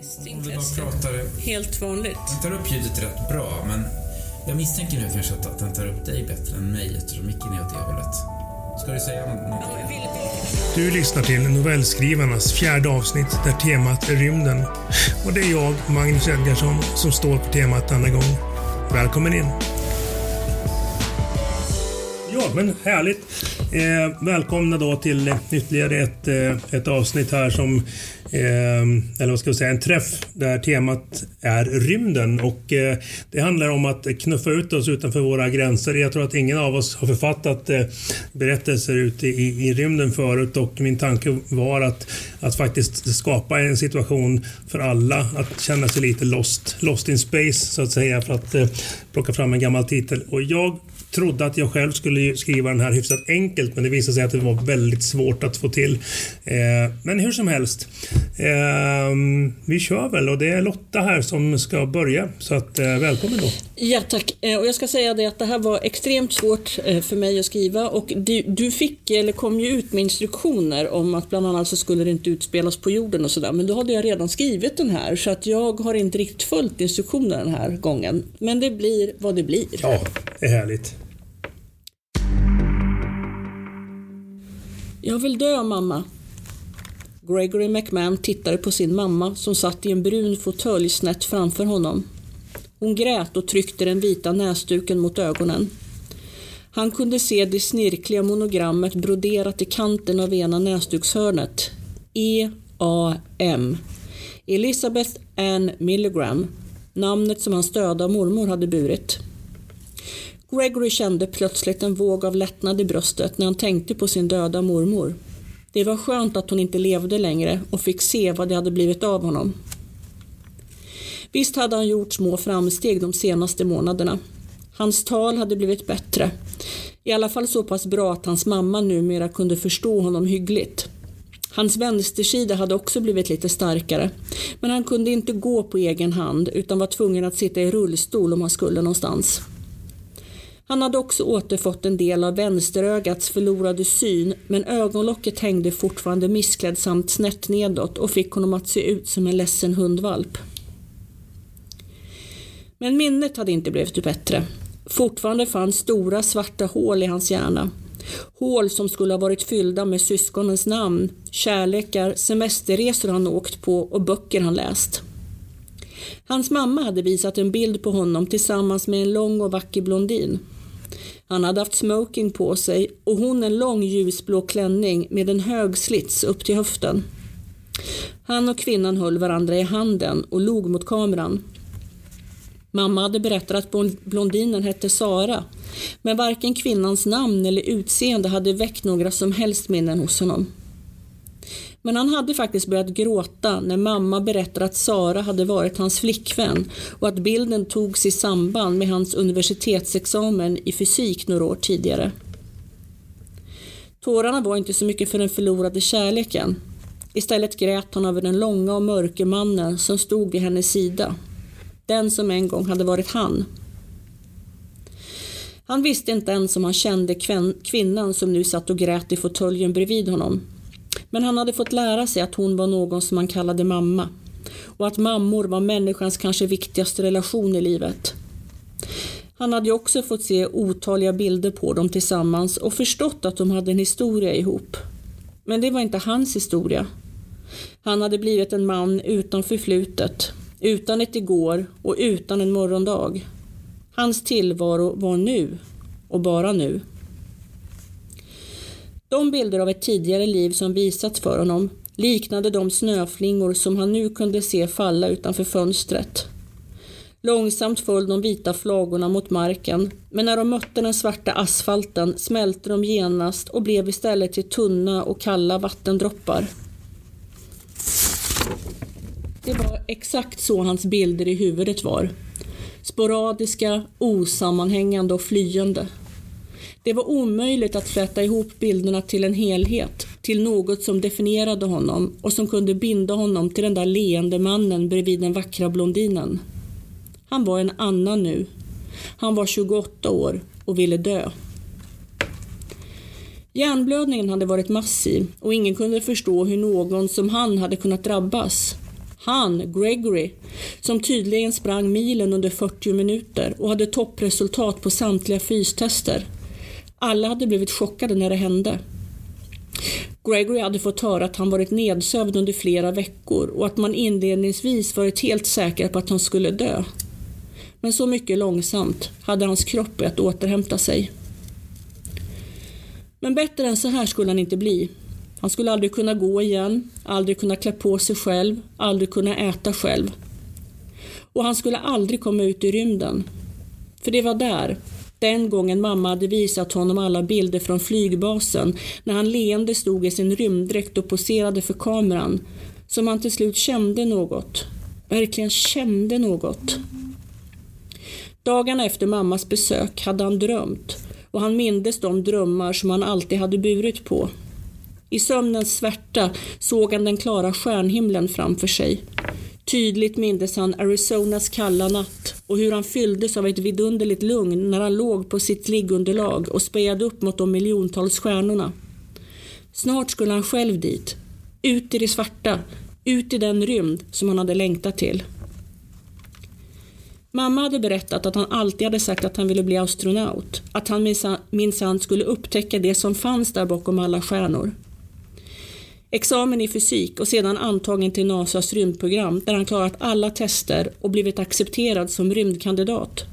Testing. pratar... Helt vanligt. Den tar upp ljudet rätt bra, men jag misstänker nu kanske att den tar upp dig bättre än mig eftersom micken är åt det hållet. Ska du säga nå- någonting? Du lyssnar till novellskrivarnas fjärde avsnitt där temat är rymden. Och det är jag, Magnus Edgarsson, som står på temat denna gång. Välkommen in! Ja, men härligt. Eh, välkomna då till ytterligare ett, eh, ett avsnitt här som, eh, eller vad ska jag säga, en träff där temat är rymden och eh, det handlar om att knuffa ut oss utanför våra gränser. Jag tror att ingen av oss har författat eh, berättelser ute i, i rymden förut och min tanke var att, att faktiskt skapa en situation för alla att känna sig lite lost, lost in space så att säga för att eh, plocka fram en gammal titel. Och jag trodde att jag själv skulle skriva den här hyfsat enkelt men det visade sig att det var väldigt svårt att få till. Eh, men hur som helst. Eh, vi kör väl och det är Lotta här som ska börja så att eh, välkommen då. ja, tack. Eh, Och jag ska säga det att det här var extremt svårt för mig att skriva och du, du fick, eller kom ju ut med instruktioner om att bland annat så skulle det inte utspelas på jorden och sådär. Men då hade jag redan skrivit den här så att jag har inte riktigt följt instruktionerna den här gången. Men det blir vad det blir. Ja, det är härligt. Jag vill dö mamma. Gregory McMahon tittade på sin mamma som satt i en brun fåtölj snett framför honom. Hon grät och tryckte den vita näsduken mot ögonen. Han kunde se det snirkliga monogrammet broderat i kanten av ena näsdukshörnet. E-A-M. Elizabeth Ann Milligram. Namnet som hans döda mormor hade burit. Gregory kände plötsligt en våg av lättnad i bröstet när han tänkte på sin döda mormor. Det var skönt att hon inte levde längre och fick se vad det hade blivit av honom. Visst hade han gjort små framsteg de senaste månaderna. Hans tal hade blivit bättre. I alla fall så pass bra att hans mamma numera kunde förstå honom hyggligt. Hans vänstersida hade också blivit lite starkare, men han kunde inte gå på egen hand utan var tvungen att sitta i rullstol om han skulle någonstans. Han hade också återfått en del av vänsterögats förlorade syn men ögonlocket hängde fortfarande missklädsamt snett nedåt och fick honom att se ut som en ledsen hundvalp. Men minnet hade inte blivit bättre. Fortfarande fanns stora svarta hål i hans hjärna. Hål som skulle ha varit fyllda med syskonens namn, kärlekar, semesterresor han åkt på och böcker han läst. Hans mamma hade visat en bild på honom tillsammans med en lång och vacker blondin. Han hade haft smoking på sig och hon en lång ljusblå klänning med en hög slits upp till höften. Han och kvinnan höll varandra i handen och log mot kameran. Mamma hade berättat att blondinen hette Sara, men varken kvinnans namn eller utseende hade väckt några som helst minnen hos honom. Men han hade faktiskt börjat gråta när mamma berättade att Sara hade varit hans flickvän och att bilden togs i samband med hans universitetsexamen i fysik några år tidigare. Tårarna var inte så mycket för den förlorade kärleken. Istället grät han över den långa och mörke mannen som stod vid hennes sida. Den som en gång hade varit han. Han visste inte ens om han kände kvän- kvinnan som nu satt och grät i fåtöljen bredvid honom. Men han hade fått lära sig att hon var någon som han kallade mamma och att mammor var människans kanske viktigaste relation i livet. Han hade ju också fått se otaliga bilder på dem tillsammans och förstått att de hade en historia ihop. Men det var inte hans historia. Han hade blivit en man utan förflutet, utan ett igår och utan en morgondag. Hans tillvaro var nu och bara nu. De bilder av ett tidigare liv som visats för honom liknade de snöflingor som han nu kunde se falla utanför fönstret. Långsamt föll de vita flagorna mot marken, men när de mötte den svarta asfalten smälte de genast och blev istället till tunna och kalla vattendroppar. Det var exakt så hans bilder i huvudet var. Sporadiska, osammanhängande och flyende. Det var omöjligt att fläta ihop bilderna till en helhet, till något som definierade honom och som kunde binda honom till den där leende mannen bredvid den vackra blondinen. Han var en annan nu. Han var 28 år och ville dö. Hjärnblödningen hade varit massiv och ingen kunde förstå hur någon som han hade kunnat drabbas. Han, Gregory, som tydligen sprang milen under 40 minuter och hade toppresultat på samtliga fystester. Alla hade blivit chockade när det hände. Gregory hade fått höra att han varit nedsövd under flera veckor och att man inledningsvis varit helt säker på att han skulle dö. Men så mycket långsamt hade hans kropp börjat återhämta sig. Men bättre än så här skulle han inte bli. Han skulle aldrig kunna gå igen, aldrig kunna klä på sig själv, aldrig kunna äta själv. Och han skulle aldrig komma ut i rymden. För det var där, den gången mamma hade visat honom alla bilder från flygbasen när han leende stod i sin rymddräkt och poserade för kameran, som han till slut kände något. Verkligen kände något. Dagarna efter mammas besök hade han drömt och han mindes de drömmar som han alltid hade burit på. I sömnens svärta såg han den klara stjärnhimlen framför sig. Tydligt mindes han Arizonas kalla natt och hur han fylldes av ett vidunderligt lugn när han låg på sitt liggunderlag och spejade upp mot de miljontals stjärnorna. Snart skulle han själv dit, ut i det svarta, ut i den rymd som han hade längtat till. Mamma hade berättat att han alltid hade sagt att han ville bli astronaut, att han minsann skulle upptäcka det som fanns där bakom alla stjärnor. Examen i fysik och sedan antagen till NASAs rymdprogram där han klarat alla tester och blivit accepterad som rymdkandidat.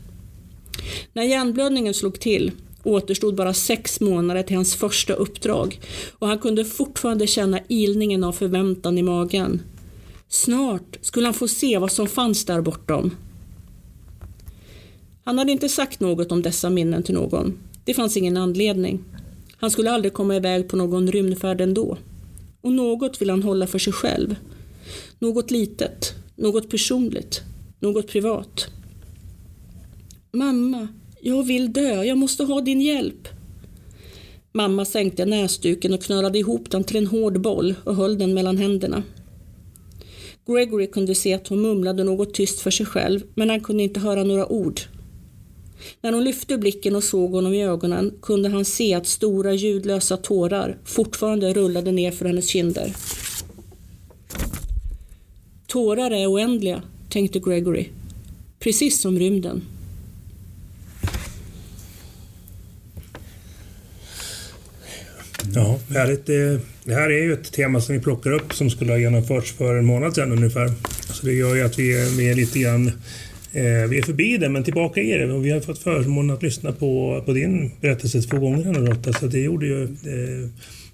När hjärnblödningen slog till återstod bara sex månader till hans första uppdrag och han kunde fortfarande känna ilningen av förväntan i magen. Snart skulle han få se vad som fanns där bortom. Han hade inte sagt något om dessa minnen till någon. Det fanns ingen anledning. Han skulle aldrig komma iväg på någon rymdfärd ändå. Och något vill han hålla för sig själv. Något litet, något personligt, något privat. Mamma, jag vill dö, jag måste ha din hjälp. Mamma sänkte näsduken och knölade ihop den till en hård boll och höll den mellan händerna. Gregory kunde se att hon mumlade något tyst för sig själv, men han kunde inte höra några ord. När hon lyfte blicken och såg honom i ögonen kunde han se att stora ljudlösa tårar fortfarande rullade ner för hennes kinder. Tårar är oändliga, tänkte Gregory. Precis som rymden. Ja, härligt. Eh, det här är ju ett tema som vi plockar upp som skulle ha genomförts för en månad sedan ungefär. Så det gör ju att vi är, vi är lite grann Eh, vi är förbi det, men tillbaka i det. Och vi har fått förmånen att lyssna på, på din berättelse två gånger här Lotta, så det gjorde ju eh,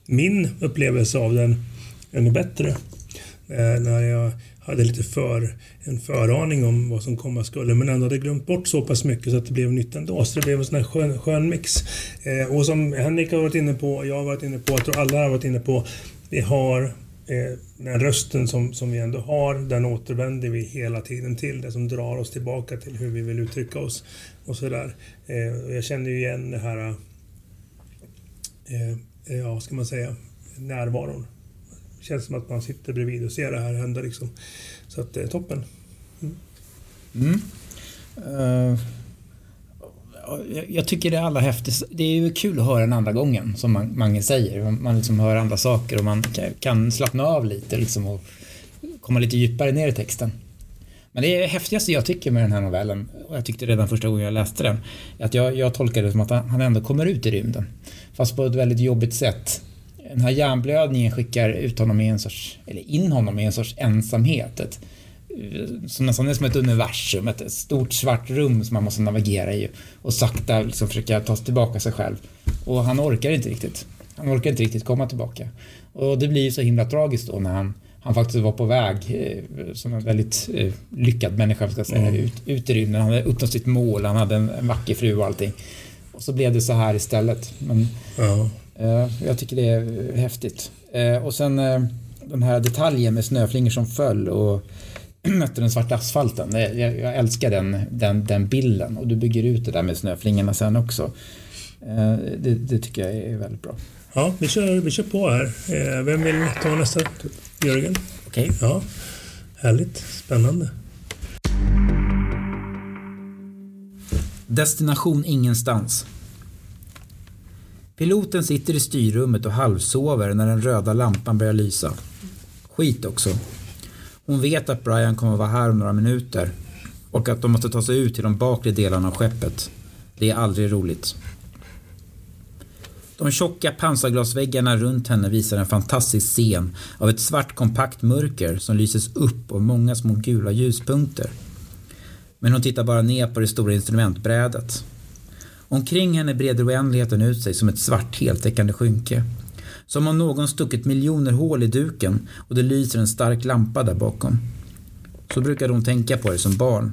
min upplevelse av den ännu bättre. Eh, när jag hade lite för, en föraning om vad som komma skulle, men ändå hade glömt bort så pass mycket så att det blev nytt ändå. Så det blev en sån här skön, skön mix. Eh, och som Henrik har varit inne på, jag har varit inne på, jag tror alla har varit inne på, vi har Eh, den rösten som, som vi ändå har, den återvänder vi hela tiden till. Det som drar oss tillbaka till hur vi vill uttrycka oss. Och sådär. Eh, jag känner ju igen det här, eh, eh ja vad ska man säga, närvaron. Det känns som att man sitter bredvid och ser det här hända liksom. Så att det är toppen. Mm. Mm. Uh jag tycker det är allra häftigast. Det är ju kul att höra den andra gången som Mange säger. Man liksom hör andra saker och man kan slappna av lite liksom och komma lite djupare ner i texten. Men det häftigaste jag tycker med den här novellen, och jag tyckte redan första gången jag läste den, är att jag, jag tolkar det som att han ändå kommer ut i rymden. Fast på ett väldigt jobbigt sätt. Den här hjärnblödningen skickar ut honom i en sorts, eller in honom i en sorts ensamhet. Ett, som nästan är som ett universum, ett stort svart rum som man måste navigera i och sakta liksom försöka ta tillbaka sig själv. Och han orkar inte riktigt. Han orkar inte riktigt komma tillbaka. Och det blir ju så himla tragiskt då när han, han faktiskt var på väg eh, som en väldigt eh, lyckad människa, ska säga, mm. ut, ut i rymden. Han hade uppnått sitt mål, han hade en, en vacker fru och allting. Och så blev det så här istället. Men, ja. eh, jag tycker det är häftigt. Eh, och sen den här detaljen med snöflingor som föll och mötte den svarta asfalten. Jag, jag älskar den, den, den bilden och du bygger ut det där med snöflingorna sen också. Eh, det, det, tycker jag är väldigt bra. Ja, vi kör, vi kör på här. Eh, vem vill ta nästa? Jörgen? Okej. Okay. Ja, härligt. Spännande. Destination ingenstans. Piloten sitter i styrrummet och halvsover när den röda lampan börjar lysa. Skit också. Hon vet att Brian kommer att vara här om några minuter och att de måste ta sig ut till de bakre delarna av skeppet. Det är aldrig roligt. De tjocka pansarglasväggarna runt henne visar en fantastisk scen av ett svart kompakt mörker som lyses upp av många små gula ljuspunkter. Men hon tittar bara ner på det stora instrumentbrädet. Omkring henne breder oändligheten ut sig som ett svart heltäckande skynke. Som om någon stuckit miljoner hål i duken och det lyser en stark lampa där bakom. Så brukade hon tänka på det som barn.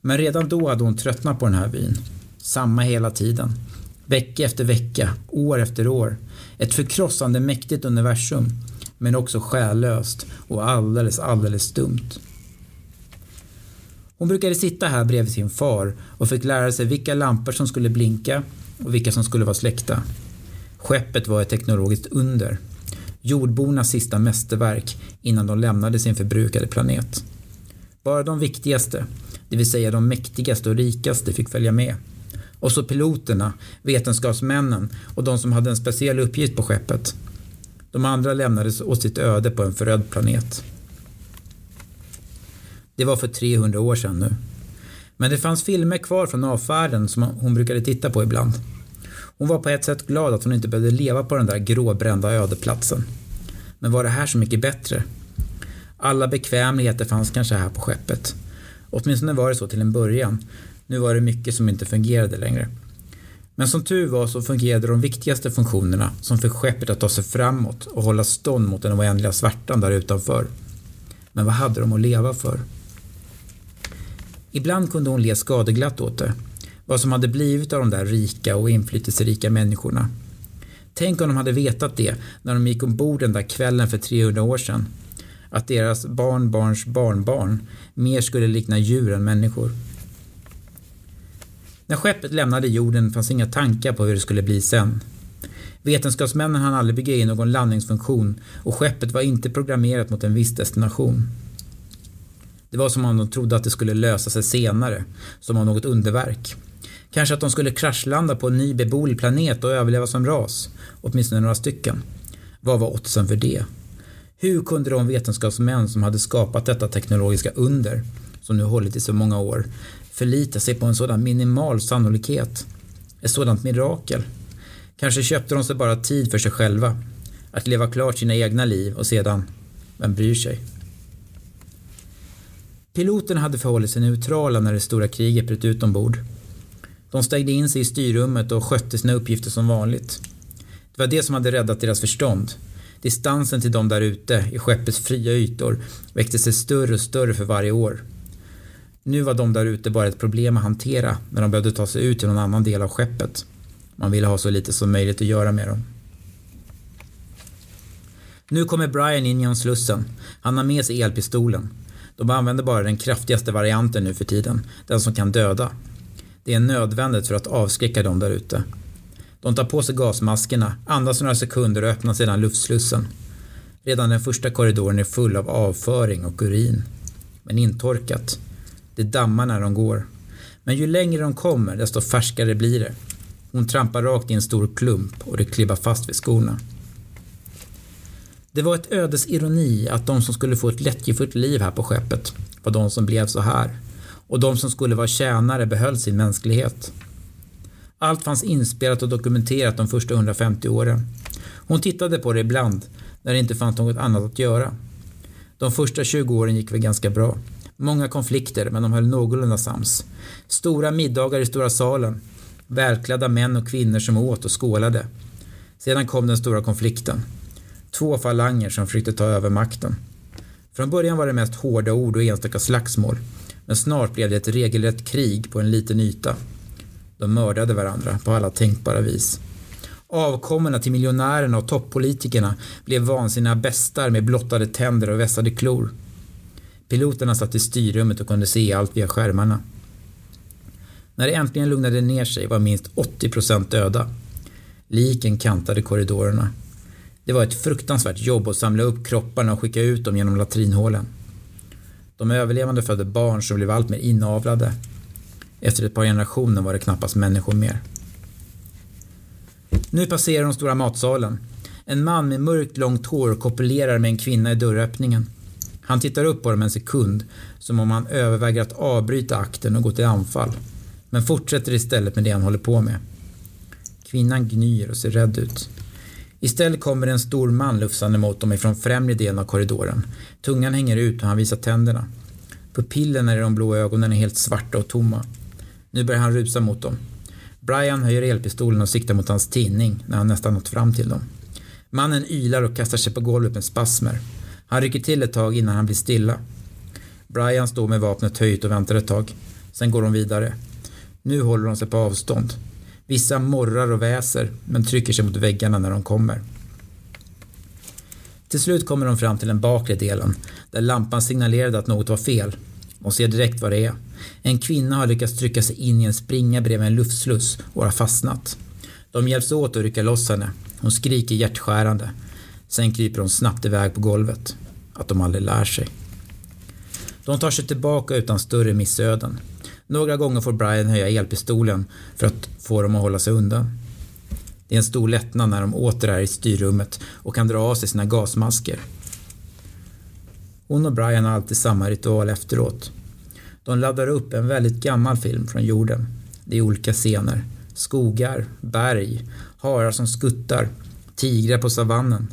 Men redan då hade hon tröttnat på den här vyn. Samma hela tiden. Vecka efter vecka, år efter år. Ett förkrossande mäktigt universum. Men också själlöst och alldeles, alldeles stumt. Hon brukade sitta här bredvid sin far och fick lära sig vilka lampor som skulle blinka och vilka som skulle vara släckta. Skeppet var ett teknologiskt under. Jordbornas sista mästerverk innan de lämnade sin förbrukade planet. Bara de viktigaste, det vill säga de mäktigaste och rikaste, fick följa med. Och så piloterna, vetenskapsmännen och de som hade en speciell uppgift på skeppet. De andra lämnades åt sitt öde på en förödd planet. Det var för 300 år sedan nu. Men det fanns filmer kvar från avfärden som hon brukade titta på ibland. Hon var på ett sätt glad att hon inte behövde leva på den där gråbrända ödeplatsen. Men var det här så mycket bättre? Alla bekvämligheter fanns kanske här på skeppet. Åtminstone var det så till en början. Nu var det mycket som inte fungerade längre. Men som tur var så fungerade de viktigaste funktionerna som fick skeppet att ta sig framåt och hålla stånd mot den oändliga svärtan där utanför. Men vad hade de att leva för? Ibland kunde hon le skadeglatt åt det. Vad som hade blivit av de där rika och inflytelserika människorna. Tänk om de hade vetat det när de gick ombord den där kvällen för 300 år sedan. Att deras barnbarns barnbarn mer skulle likna djur än människor. När skeppet lämnade jorden fanns inga tankar på hur det skulle bli sen. Vetenskapsmännen hann aldrig bygga in någon landningsfunktion och skeppet var inte programmerat mot en viss destination. Det var som om de trodde att det skulle lösa sig senare, som av något underverk. Kanske att de skulle kraschlanda på en ny beboelig planet och överleva som ras, åtminstone några stycken. Vad var oddsen för det? Hur kunde de vetenskapsmän som hade skapat detta teknologiska under, som nu hållit i så många år, förlita sig på en sådan minimal sannolikhet? Ett sådant mirakel? Kanske köpte de sig bara tid för sig själva, att leva klart sina egna liv och sedan, vem bryr sig? Piloterna hade förhållit sig neutrala när det stora kriget bröt ut ombord. De stängde in sig i styrrummet och skötte sina uppgifter som vanligt. Det var det som hade räddat deras förstånd. Distansen till dem där ute, i skeppets fria ytor, växte sig större och större för varje år. Nu var de där ute bara ett problem att hantera när de behövde ta sig ut till någon annan del av skeppet. Man ville ha så lite som möjligt att göra med dem. Nu kommer Brian in genom slussen. Han har med sig elpistolen. De använder bara den kraftigaste varianten nu för tiden, den som kan döda. Det är nödvändigt för att avskräcka dem där ute. De tar på sig gasmaskerna, andas några sekunder och öppnar sedan luftslussen. Redan den första korridoren är full av avföring och urin. Men intorkat. Det dammar när de går. Men ju längre de kommer, desto färskare blir det. Hon trampar rakt i en stor klump och det klibbar fast vid skorna. Det var ett ödes ironi att de som skulle få ett lättjefullt liv här på skeppet var de som blev så här. Och de som skulle vara tjänare behöll sin mänsklighet. Allt fanns inspelat och dokumenterat de första 150 åren. Hon tittade på det ibland, när det inte fanns något annat att göra. De första 20 åren gick väl ganska bra. Många konflikter, men de höll någorlunda sams. Stora middagar i stora salen. Välklädda män och kvinnor som åt och skålade. Sedan kom den stora konflikten. Två falanger som försökte ta över makten. Från början var det mest hårda ord och enstaka slagsmål. Men snart blev det ett regelrätt krig på en liten yta. De mördade varandra på alla tänkbara vis. Avkommorna till miljonärerna och toppolitikerna blev vansinniga bestar med blottade tänder och vässade klor. Piloterna satt i styrrummet och kunde se allt via skärmarna. När det äntligen lugnade ner sig var minst 80 procent döda. Liken kantade korridorerna. Det var ett fruktansvärt jobb att samla upp kropparna och skicka ut dem genom latrinhålen. De överlevande födde barn som blev allt mer inavlade. Efter ett par generationer var det knappast människor mer. Nu passerar de stora matsalen. En man med mörkt långt hår kopulerar med en kvinna i dörröppningen. Han tittar upp på dem en sekund, som om han överväger att avbryta akten och gå till anfall. Men fortsätter istället med det han håller på med. Kvinnan gnyr och ser rädd ut. Istället kommer en stor man lufsande mot dem ifrån främre delen av korridoren. Tungan hänger ut och han visar tänderna. Pupillerna i de blå ögonen är helt svarta och tomma. Nu börjar han rusa mot dem. Brian höjer elpistolen och siktar mot hans tinning när han nästan nått fram till dem. Mannen ylar och kastar sig på golvet med spasmer. Han rycker till ett tag innan han blir stilla. Brian står med vapnet höjt och väntar ett tag. Sen går de vidare. Nu håller de sig på avstånd. Vissa morrar och väser, men trycker sig mot väggarna när de kommer. Till slut kommer de fram till den bakre delen, där lampan signalerade att något var fel. De ser direkt vad det är. En kvinna har lyckats trycka sig in i en springa bredvid en luftsluss och har fastnat. De hjälps åt att rycka loss henne. Hon skriker hjärtskärande. Sen kryper hon snabbt iväg på golvet. Att de aldrig lär sig. De tar sig tillbaka utan större missöden. Några gånger får Brian höja elpistolen för att få dem att hålla sig undan. Det är en stor lättnad när de åter är i styrrummet och kan dra av sig sina gasmasker. Hon och Brian har alltid samma ritual efteråt. De laddar upp en väldigt gammal film från jorden. Det är olika scener. Skogar, berg, harar som skuttar, tigrar på savannen.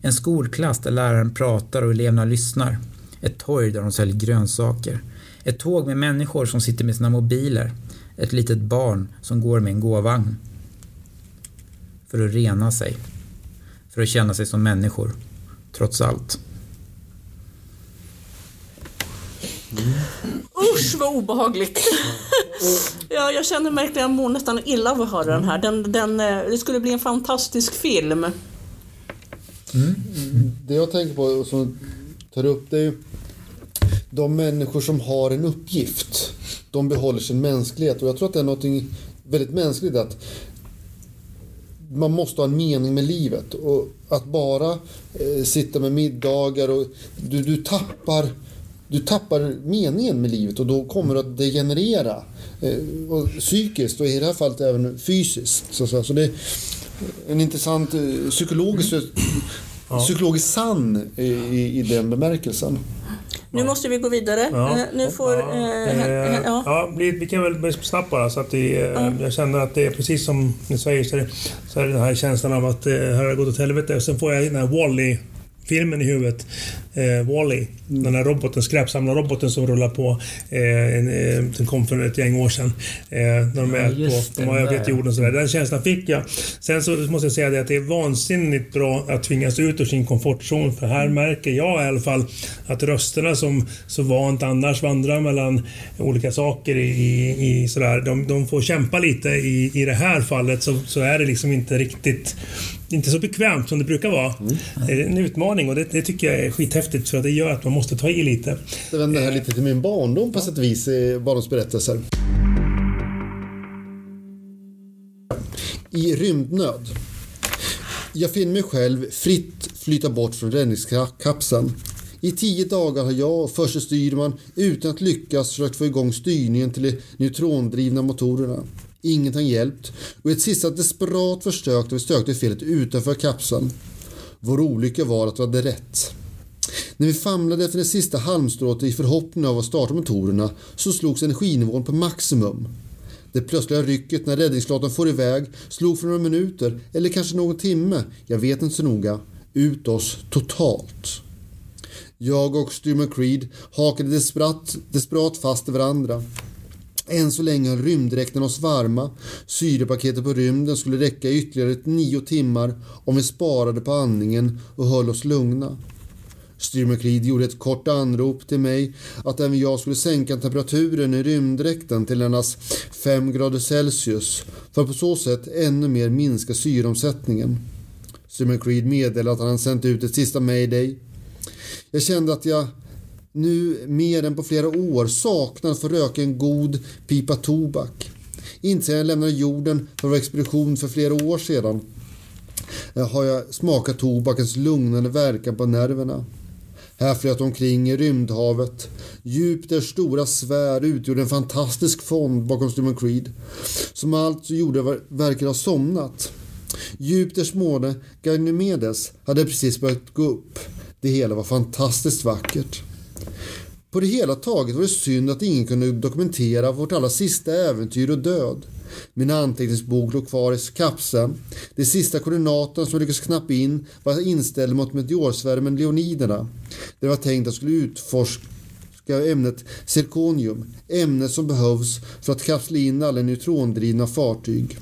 En skolklass där läraren pratar och eleverna lyssnar. Ett torg där de säljer grönsaker. Ett tåg med människor som sitter med sina mobiler. Ett litet barn som går med en gåvagn. För att rena sig. För att känna sig som människor. Trots allt. Usch vad obehagligt. ja, jag känner verkligen, jag mår nästan illa av att höra den här. Den, den, eh, det skulle bli en fantastisk film. Det jag tänker på och som tar upp det är ju de människor som har en uppgift. De behåller sin mänsklighet och jag tror att det är något väldigt mänskligt att man måste ha en mening med livet och att bara eh, sitta med middagar och du, du tappar du tappar meningen med livet och då kommer du att degenerera. Eh, och psykiskt och i det här fallet även fysiskt. Så, så, så det är en intressant eh, psykologisk, mm psykologiskt sann i, i, i den bemärkelsen. Nu måste vi gå vidare. Ja. Eh, Nu får... Ja, eh, eh, ja. ja, vi vi kan väl bli snabbt bara. Så att det, eh, Jag känner att det är precis som ni säger så är, det, så är det den här känslan av att eh, här har det gått åt helvete. Och sen får jag den här Wall-E filmen i huvudet. Eh, Wall-E. Den här roboten, skräpsamlarroboten som rullar på. Eh, en, eh, den kom för ett gäng år sedan. Eh, när de Ja, är på, de har övergett jorden och sådär. Den känslan fick jag. Sen så måste jag säga det att det är vansinnigt bra att tvingas ut ur sin komfortzon. För här märker jag i alla fall att rösterna som så vant annars vandrar mellan olika saker i, i, i sådär. De, de får kämpa lite. I, I det här fallet så, så är det liksom inte riktigt inte så bekvämt som det brukar vara. Det är en utmaning och det, det tycker jag är skithäftigt för att det gör att man måste ta i lite. Det vänder här lite till min barndom på sätt och vis, eh, barndomsberättelser. I rymdnöd. Jag finner mig själv fritt flyta bort från räddningskapseln. I tio dagar har jag och förste styrman utan att lyckas försökt få igång styrningen till de neutrondrivna motorerna. Inget har hjälpt och i ett sista desperat försök har vi sökt felet utanför kapseln. Vår olycka var att vi hade rätt. När vi famlade efter det sista halmstrået i förhoppning av att starta motorerna så slogs energinivån på maximum. Det plötsliga rycket när räddningsflottan får iväg slog för några minuter, eller kanske någon timme, jag vet inte så noga, ut oss totalt. Jag och Styrman Creed hakade desperat, desperat fast i varandra. Än så länge höll rymddräkten oss varma. Syrepaketet på rymden skulle räcka i ytterligare ett nio timmar om vi sparade på andningen och höll oss lugna. Streamer Creed gjorde ett kort anrop till mig att även jag skulle sänka temperaturen i rymddräkten till endast 5 grader Celsius för att på så sätt ännu mer minska syreomsättningen. Streamer Creed meddelade att han sänt ut ett sista mayday. Jag kände att jag nu mer än på flera år saknar att få röka en god pipa tobak. Inte sedan jag lämnade jorden för vår expedition för flera år sedan har jag smakat tobakens lugnande verkan på nerverna. Här flöt omkring i rymdhavet. Jupiters stora sfär utgjorde en fantastisk fond bakom Styrman Creed som allt gjorde verkar ha somnat. Jupiters måne Ganymedes hade precis börjat gå upp. Det hela var fantastiskt vackert. På det hela taget var det synd att ingen kunde dokumentera vårt allra sista äventyr och död. Min anteckningsbok låg kvar i kapseln. De sista koordinaterna som jag lyckades knappa in var inställda mot meteorsvärmen Leoniderna. Det var tänkt att jag skulle utforska ämnet zirkonium, ämnet som behövs för att kapsla in alla neutrondrivna fartyg.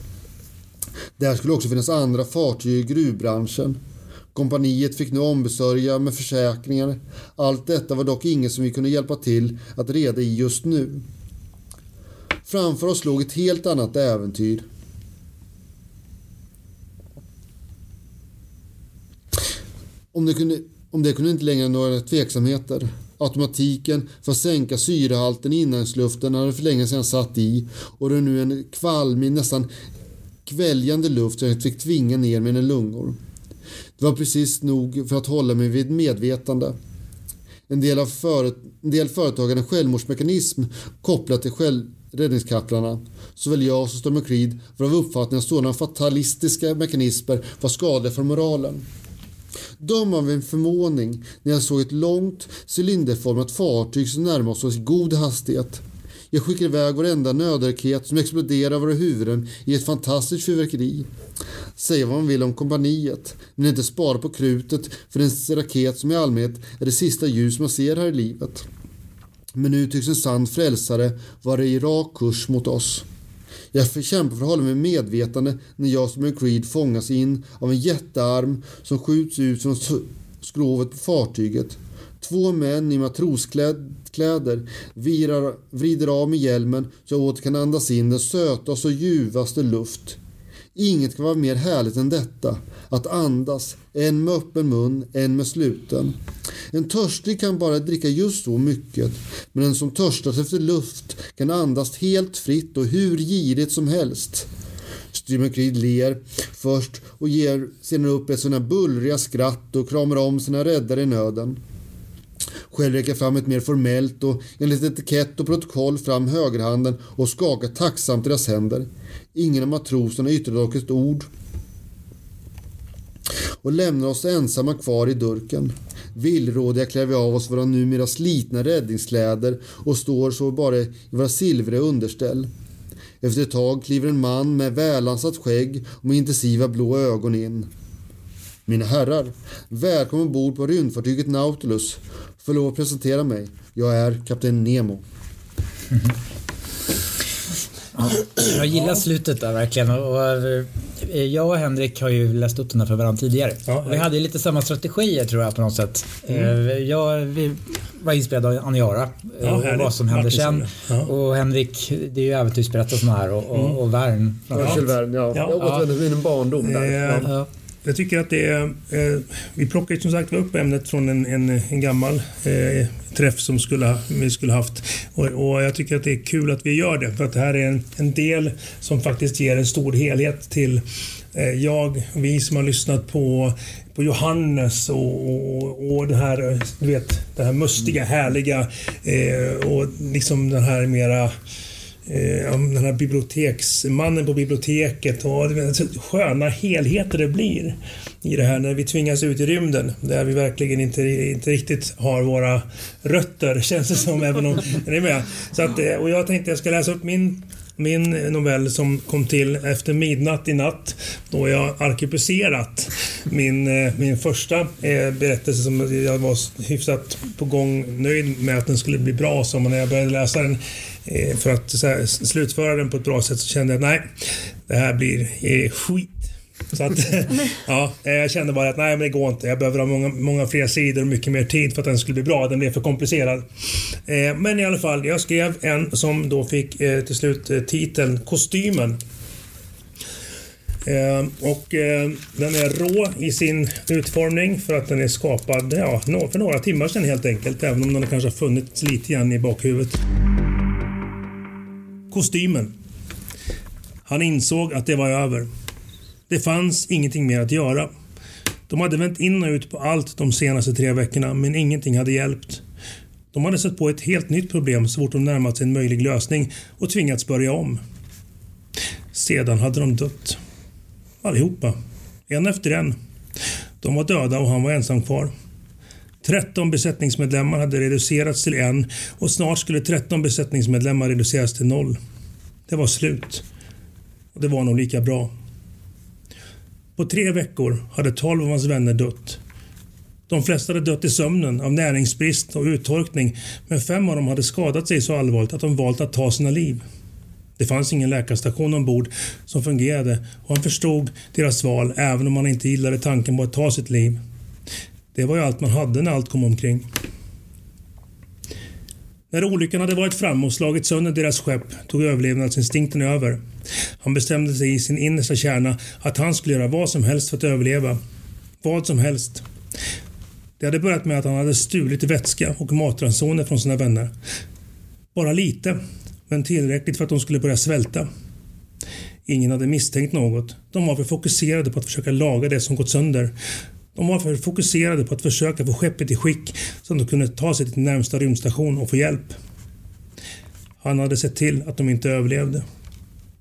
Där skulle också finnas andra fartyg i gruvbranschen. Kompaniet fick nu ombesörja med försäkringar. Allt detta var dock inget som vi kunde hjälpa till att reda i just nu. Framför oss låg ett helt annat äventyr. Om det kunde, om det kunde inte längre några tveksamheter. Automatiken för att sänka syrehalten i inandningsluften hade för länge sedan satt i och det är nu en kvalmig, nästan kväljande luft som jag fick tvinga ner mina lungor. Det var precis nog för att hålla mig vid medvetande. En del av före, en del företag hade en självmordsmekanism kopplat till själv, räddningskaplarna. Såväl jag som Stormy Creed var av uppfattningen att sådana fatalistiska mekanismer var skadliga för moralen. Döm av en förvåning när jag såg ett långt cylinderformat fartyg som närmade oss i god hastighet. Jag skickar iväg varenda nödraket som exploderar över huvuden i ett fantastiskt fyrverkeri. Säga vad man vill om kompaniet, men inte spara på krutet för en raket som i allmänhet är det sista ljus man ser här i livet. Men nu tycks en sann frälsare vara i rak kurs mot oss. Jag kämpar för att hålla mig medvetande när jag som en Creed fångas in av en jättearm som skjuts ut från skrovet på fartyget. Två män i matroskläder virar, vrider av med hjälmen så jag åter kan andas in den sötaste och ljuvaste luft. Inget kan vara mer härligt än detta. Att andas, en med öppen mun, en med sluten. En törstig kan bara dricka just så mycket, men den som törstar efter luft kan andas helt fritt och hur girigt som helst. Styrman ler först och ger sedan upp ett sådana bullriga skratt och kramar om sina räddare i nöden. Själv räcker jag fram ett mer formellt och enligt etikett och protokoll fram högerhanden och skakar tacksamt deras händer. Ingen av matroserna yttrar dock ett ord och lämnar oss ensamma kvar i durken. Villrådiga klär vi av oss våra numera slitna räddningskläder och står så bara i våra silvriga underställ. Efter ett tag kliver en man med välansat skägg och med intensiva blå ögon in. Mina herrar, välkommen ombord på rymdfartyget Nautilus. Får lov att presentera mig. Jag är kapten Nemo. Ja, jag gillar slutet där verkligen. Och, eh, jag och Henrik har ju läst upp den här för varandra tidigare. Ja, vi hade ju lite samma strategier tror jag på något sätt. Mm. Jag vi var inspirerad av Aniara eh, Ja, och härligt. vad som hände sen. Ja. Och Henrik, det är ju äventyrsberättelserna här och, och, och Värn. Ja. ja. Ja. Jag återvänder till min barndom där. Ja. Ja. Jag tycker att det är... Eh, vi plockar ju som sagt upp ämnet från en, en, en gammal eh, träff som skulle, vi skulle haft. Och, och jag tycker att det är kul att vi gör det. För att det här är en, en del som faktiskt ger en stor helhet till eh, jag, vi som har lyssnat på, på Johannes och, och, och det här, eh, du vet, det här mustiga, härliga eh, och liksom den här mera Eh, om den här biblioteksmannen på biblioteket och sköna helheter det blir i det här när vi tvingas ut i rymden där vi verkligen inte, inte riktigt har våra rötter känns det som även om är ni med? Så att, eh, och jag tänkte jag ska läsa upp min min novell som kom till efter midnatt i natt då jag arkebuserat min, eh, min första eh, berättelse som jag var hyfsat på gång nöjd med att den skulle bli bra. Så när jag började läsa den eh, för att här, slutföra den på ett bra sätt så kände jag att nej, det här blir skit. Så att, ja, eh, jag kände bara att nej, men det går inte. Jag behöver ha många, många fler sidor och mycket mer tid för att den skulle bli bra. Den blev för komplicerad. Eh, men i alla fall, jag skrev en som då fick eh, till slut eh, titeln Kostymen. Eh, och eh, den är rå i sin utformning för att den är skapad ja, för några timmar sedan helt enkelt. Även om den kanske har funnits lite grann i bakhuvudet. Kostymen. Han insåg att det var över. Det fanns ingenting mer att göra. De hade vänt in och ut på allt de senaste tre veckorna men ingenting hade hjälpt. De hade sett på ett helt nytt problem så fort de närmat sig en möjlig lösning och tvingats börja om. Sedan hade de dött. Allihopa. En efter en. De var döda och han var ensam kvar. 13 besättningsmedlemmar hade reducerats till en och snart skulle 13 besättningsmedlemmar reduceras till noll. Det var slut. Och det var nog lika bra. På tre veckor hade 12 av hans vänner dött. De flesta hade dött i sömnen av näringsbrist och uttorkning men fem av dem hade skadat sig så allvarligt att de valt att ta sina liv. Det fanns ingen läkarstation ombord som fungerade och han förstod deras val även om han inte gillade tanken på att ta sitt liv. Det var ju allt man hade när allt kom omkring. När olyckan hade varit framme och slagit sönder deras skepp tog överlevnadsinstinkten över. Han bestämde sig i sin innersta kärna att han skulle göra vad som helst för att överleva. Vad som helst. Det hade börjat med att han hade stulit vätska och matransoner från sina vänner. Bara lite, men tillräckligt för att de skulle börja svälta. Ingen hade misstänkt något. De var för fokuserade på att försöka laga det som gått sönder. De var för fokuserade på att försöka få skeppet i skick så att de kunde ta sig till närmsta rymdstation och få hjälp. Han hade sett till att de inte överlevde.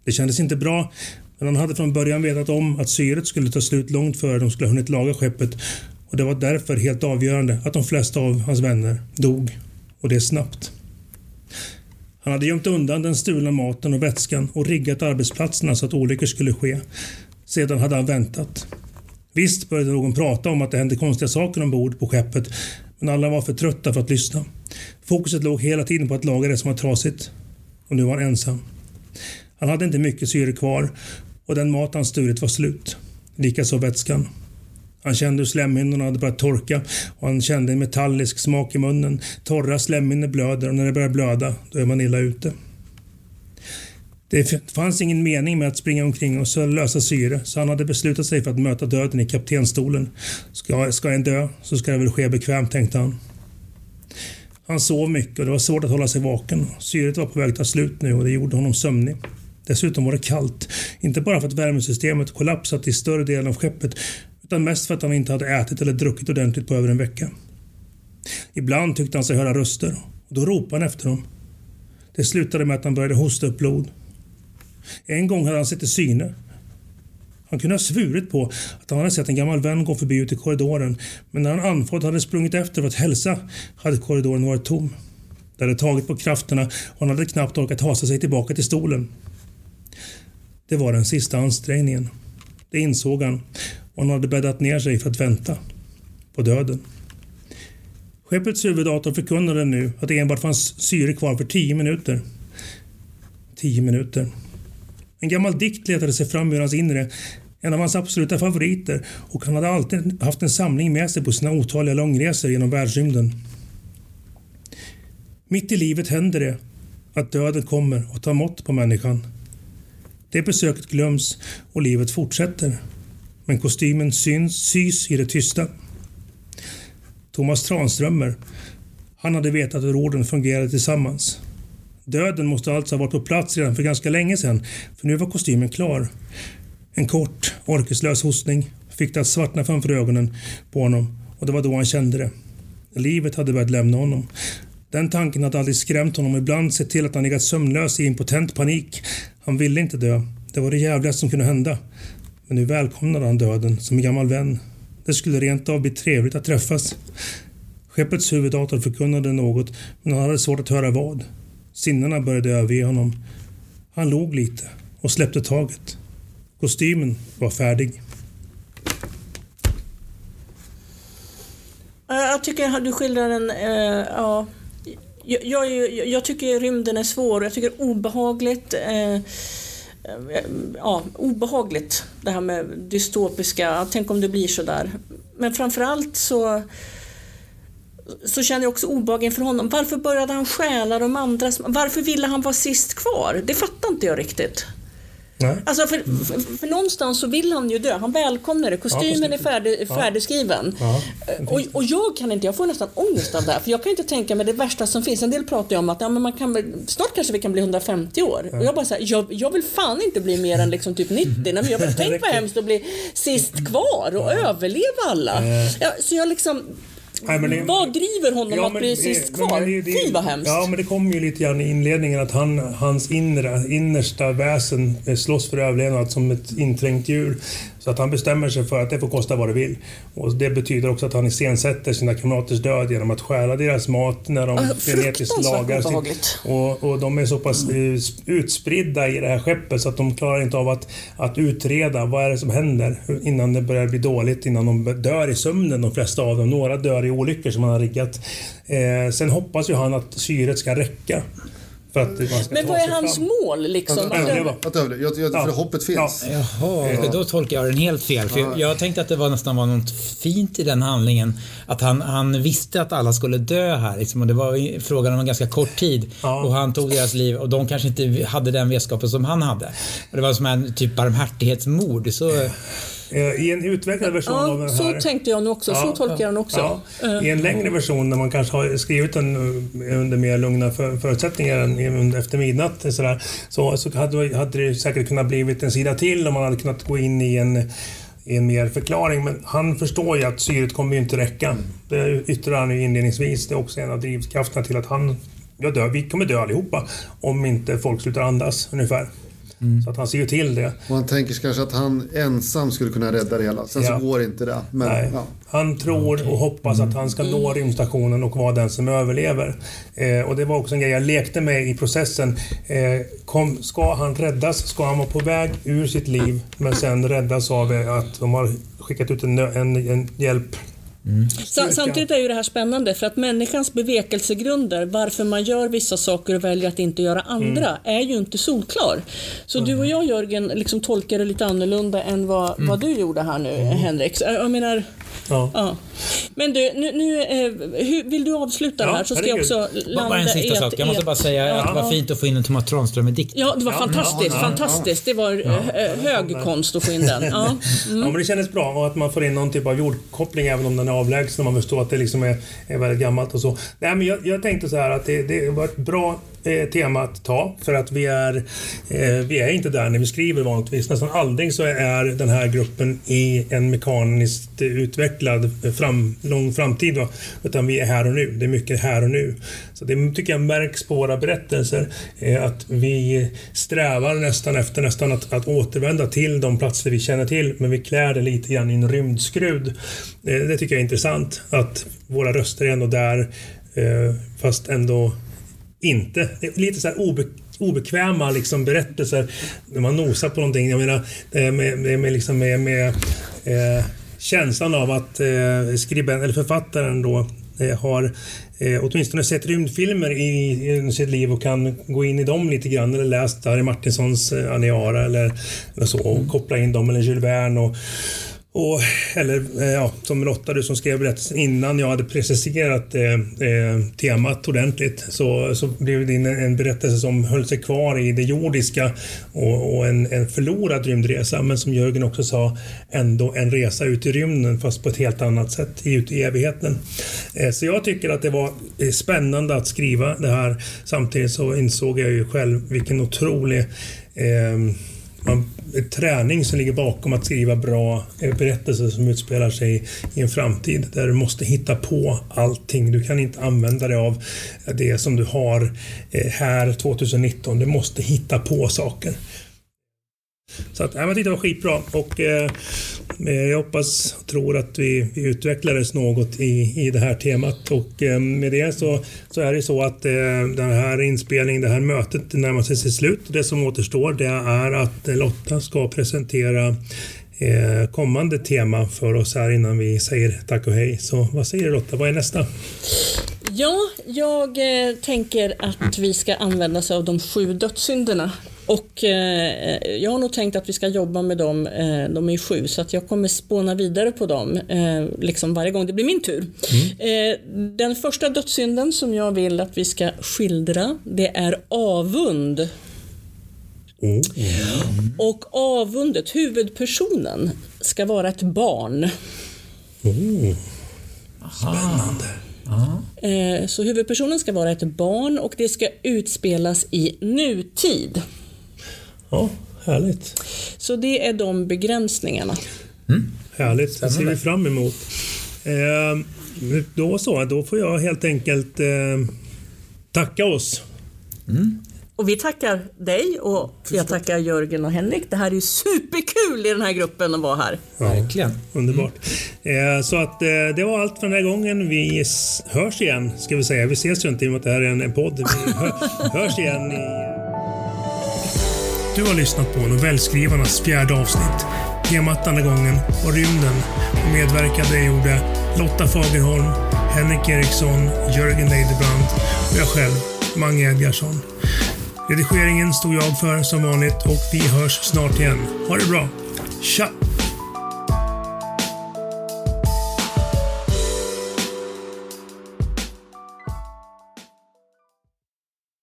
Det kändes inte bra, men han hade från början vetat om att syret skulle ta slut långt före de skulle ha hunnit laga skeppet och det var därför helt avgörande att de flesta av hans vänner dog. Och det snabbt. Han hade gömt undan den stulna maten och vätskan och riggat arbetsplatserna så att olyckor skulle ske. Sedan hade han väntat. Visst började någon prata om att det hände konstiga saker ombord på skeppet men alla var för trötta för att lyssna. Fokuset låg hela tiden på att laga det som var trasigt. Och nu var han ensam. Han hade inte mycket syre kvar och den mat han stulit var slut. Likaså vätskan. Han kände hur slemhinnorna hade börjat torka och han kände en metallisk smak i munnen. Torra slemhinnor blöder och när det börjar blöda, då är man illa ute. Det fanns ingen mening med att springa omkring och lösa syre så han hade beslutat sig för att möta döden i kaptenstolen. Ska, ska en dö så ska det väl ske bekvämt, tänkte han. Han sov mycket och det var svårt att hålla sig vaken. Syret var på väg att ta slut nu och det gjorde honom sömnig. Dessutom var det kallt. Inte bara för att värmesystemet kollapsat i större delen av skeppet utan mest för att han inte hade ätit eller druckit ordentligt på över en vecka. Ibland tyckte han sig höra röster och då ropade han efter dem. Det slutade med att han började hosta upp blod. En gång hade han sett i syne. Han kunde ha svurit på att han hade sett en gammal vän gå förbi ut i korridoren men när han andfådd hade sprungit efter för att hälsa hade korridoren varit tom. Det hade tagit på krafterna och han hade knappt orkat hasa sig tillbaka till stolen. Det var den sista ansträngningen. Det insåg han och han hade bäddat ner sig för att vänta på döden. Skeppets huvuddator förkunnade nu att det enbart fanns syre kvar för tio minuter. Tio minuter. En gammal dikt letade sig fram ur hans inre. En av hans absoluta favoriter och han hade alltid haft en samling med sig på sina otaliga långresor genom världsrymden. Mitt i livet händer det att döden kommer och tar mått på människan. Det besöket glöms och livet fortsätter. Men kostymen syns, sys i det tysta. Thomas Tranströmer, han hade vetat hur orden fungerade tillsammans. Döden måste alltså ha varit på plats redan för ganska länge sedan, för nu var kostymen klar. En kort, orkeslös hostning fick det att svartna framför ögonen på honom och det var då han kände det. Livet hade börjat lämna honom. Den tanken hade aldrig skrämt honom och ibland sett till att han legat sömnlös i impotent panik. Han ville inte dö. Det var det jävligaste som kunde hända. Men nu välkomnade han döden som en gammal vän. Det skulle rent av bli trevligt att träffas. Skeppets huvuddator förkunnade något, men han hade svårt att höra vad. Sinnena började överge honom. Han log lite och släppte taget. Kostymen var färdig. Jag tycker du skildrar en... Uh, ja. Jag, jag, jag, tycker rymden är svår. Jag tycker obehagligt. Eh, ja, obehagligt det här med dystopiska, tänk om det blir så där. Men framförallt så så känner jag också obehag inför honom. Varför började han stjäla de andras? Varför ville han vara sist kvar? Det fattar inte jag riktigt. Nej. Alltså för, för, för, någonstans så vill han ju dö. Han välkomnar det. Kostymen ja, är färdig, färdigskriven. Ja, och, och jag kan inte, jag får nästan ångest av det här. För jag kan inte tänka mig det värsta som finns. En del pratar ju om att ja, men man kan, snart kanske vi kan bli 150 år. Och jag bara säger, jag, jag vill fan inte bli mer än liksom typ 90. Nej, men jag bara, tänk vad hemskt att bli sist kvar och överleva alla. så jag liksom Nej, det, vad driver honom ja, att bli sist kvar? Det, Fy vad hemskt. Ja, men det kommer ju lite grann i inledningen att han, hans inre, innersta väsen slåss för överlevnad som ett inträngt djur. Så att han bestämmer sig för att det får kosta vad det vill. Och det betyder också att han iscensätter sina kamraters död genom att stjäla deras mat när de Ah, frenetiskt lagar obehagligt. och, och de är så pass eh, utspridda i det här skeppet så att de klarar inte av att, att utreda vad är det som händer innan det börjar bli dåligt, innan de dör i sömnen de flesta av dem. Några dör i olyckor som han har riggat. Eh, sen hoppas ju han att syret ska räcka. För att man ska Men vad är hans fram. mål liksom? Att Att överleva. Att överleva. Jag, jag, för Ja. hoppet finns. Ja. Jaha, då tolkar jag den helt fel. För jag, jag tänkte att det var nästan var något fint i den handlingen. Att han, han visste att alla skulle dö här liksom, och det var i- frågan om en ganska kort tid. Ja. Och han tog deras liv och de kanske inte hade den vetskapen som han hade. Och det var som en typ barmhärtighetsmord. Så, I en utvecklad version av Ja, den så här... tänkte jag nog också. Så Ja, tolkar jag den också. Ja. Eh, I en längre version där man kanske har skrivit den eh, under mer lugna för, förutsättningar än efter midnatt sådär, så, så hade, hade det säkert kunnat blivit en sida till och man hade kunnat gå in i en, i en mer förklaring. Men han förstår ju att syret kommer ju inte räcka. Det yttrar han ju inledningsvis. Det är också en av drivkrafterna till att han jag dör, vi kommer dö allihopa om inte folk slutar andas ungefär. Så att han ser ju till det. Och han tänker kanske att han ensam skulle kunna rädda det hela. Sen Ja. så går inte det. Men, Nej. ja. Han tror och hoppas att han ska nå rymdstationen och vara den som överlever. Eh, och det var också en grej jag lekte med i processen. Eh, kom, ska han räddas? Ska han vara på väg ur sitt liv men sen räddas av att de har skickat ut en, en, en hjälp Sa- Samtidigt är ju det här spännande för att människans bevekelsegrunder, varför man gör vissa saker och väljer att inte göra andra, är ju inte solklar. Så du och jag Jörgen liksom tolkar det lite annorlunda än vad, vad du gjorde här nu Henrik. Så Jag menar, Ja. ja. Men du, nu, nu, eh, hur, vill du avsluta Ja, det här så ska jag också landa bara en sista i ett- sak. Jag måste i bara säga att det var Ja. fint att få in en Thomas Tranströmer-dikt. Ja, det var Ja, fantastiskt. ja, ja, fantastiskt. Det var eh, hög konst att få in den. Ja. Ja, men det kändes bra och att man får in någon typ av jordkoppling även om den är avlägsen och man förstår att det liksom är, är väldigt gammalt och så. Nej, men jag, jag tänkte så här att det, det var ett bra eh, tema att ta för att vi är, eh, vi är inte där när vi skriver vanligtvis. Nästan aldrig så är den här gruppen i en mekaniskt utvecklad fram, lång framtid. Va? Utan vi är här och nu. Det är mycket här och nu. Så det tycker jag märks på våra berättelser. Eh, att vi strävar nästan efter nästan att, att återvända till de platser vi känner till men vi klär det lite grann i en rymdskrud. Eh, det tycker jag är intressant att våra röster är ändå där eh, fast ändå inte. Det är lite så här obe, obekväma liksom berättelser när man nosar på någonting. Jag menar eh, med, med, med, liksom med, med eh, känslan av att eh, skribenten eller författaren då eh, har eh, åtminstone sett rymdfilmer i, i sitt liv och kan gå in i dem lite grann eller läst Harry Martinsons eh, Aniara eller, eller så och koppla in dem eller Jules Verne och och, eller eh, ja, som Lotta du som skrev berättelsen innan jag hade preciserat eh, eh temat ordentligt så, så blev det en, berättelse som höll sig kvar i det jordiska och, och en, en förlorad rymdresa men som Jörgen också sa ändå en resa ut i rymden fast på ett helt annat sätt ut i evigheten. Eh, så jag tycker att det var eh, spännande att skriva det här. Samtidigt så insåg jag ju själv vilken otrolig eh, man, träning som ligger bakom att skriva bra eh, berättelser som utspelar sig i en framtid där du måste hitta på allting. Du kan inte använda dig av det som du har eh, här 2019. Du måste hitta på saker. Så att, nej, jag tyckte det var skitbra och eh, eh, jag hoppas och tror att vi, vi utvecklades något i, i det här temat och eh, med det så, så är det så att eh, den här inspelningen, det här mötet närmar sig sitt slut. Det som återstår det är att Lotta ska presentera eh, kommande tema för oss här innan vi säger tack och hej. Så vad säger du Lotta, vad är nästa? Ja, jag eh, tänker att vi ska använda oss av de sju dödssynderna. Och eh, jag har nog tänkt att vi ska jobba med dem, eh, de är ju sju, så att jag kommer spåna vidare på dem eh, liksom varje gång det blir min tur. Eh, den första dödssynden som jag vill att vi ska skildra, det är avund. Oh. Och avundet, huvudpersonen, ska vara ett barn. Oh. Eh, Så huvudpersonen ska vara ett barn och det ska utspelas i nutid. Ja, härligt. Så det är de begränsningarna. Härligt, det ser vi fram emot. Eh, då så, då får jag helt enkelt eh, tacka oss. Och vi tackar dig och jag tackar Jörgen och Henrik. Det här är ju superkul i den här gruppen att vara här. Verkligen. Underbart. Eh, så att eh, det var allt för den här gången. Vi hörs igen, ska vi säga. Vi ses ju inte i och med att det här är en, en podd. Vi hö, hörs igen i... Du har lyssnat på Novellskrivarnas fjärde avsnitt. Temat denna gången var rymden och medverkade gjorde Lotta Fagerholm, Henrik Eriksson, Jörgen Leidebrand och jag själv, Mange Edgarsson. Redigeringen stod jag för som vanligt och vi hörs snart igen. Ha det bra. Tja!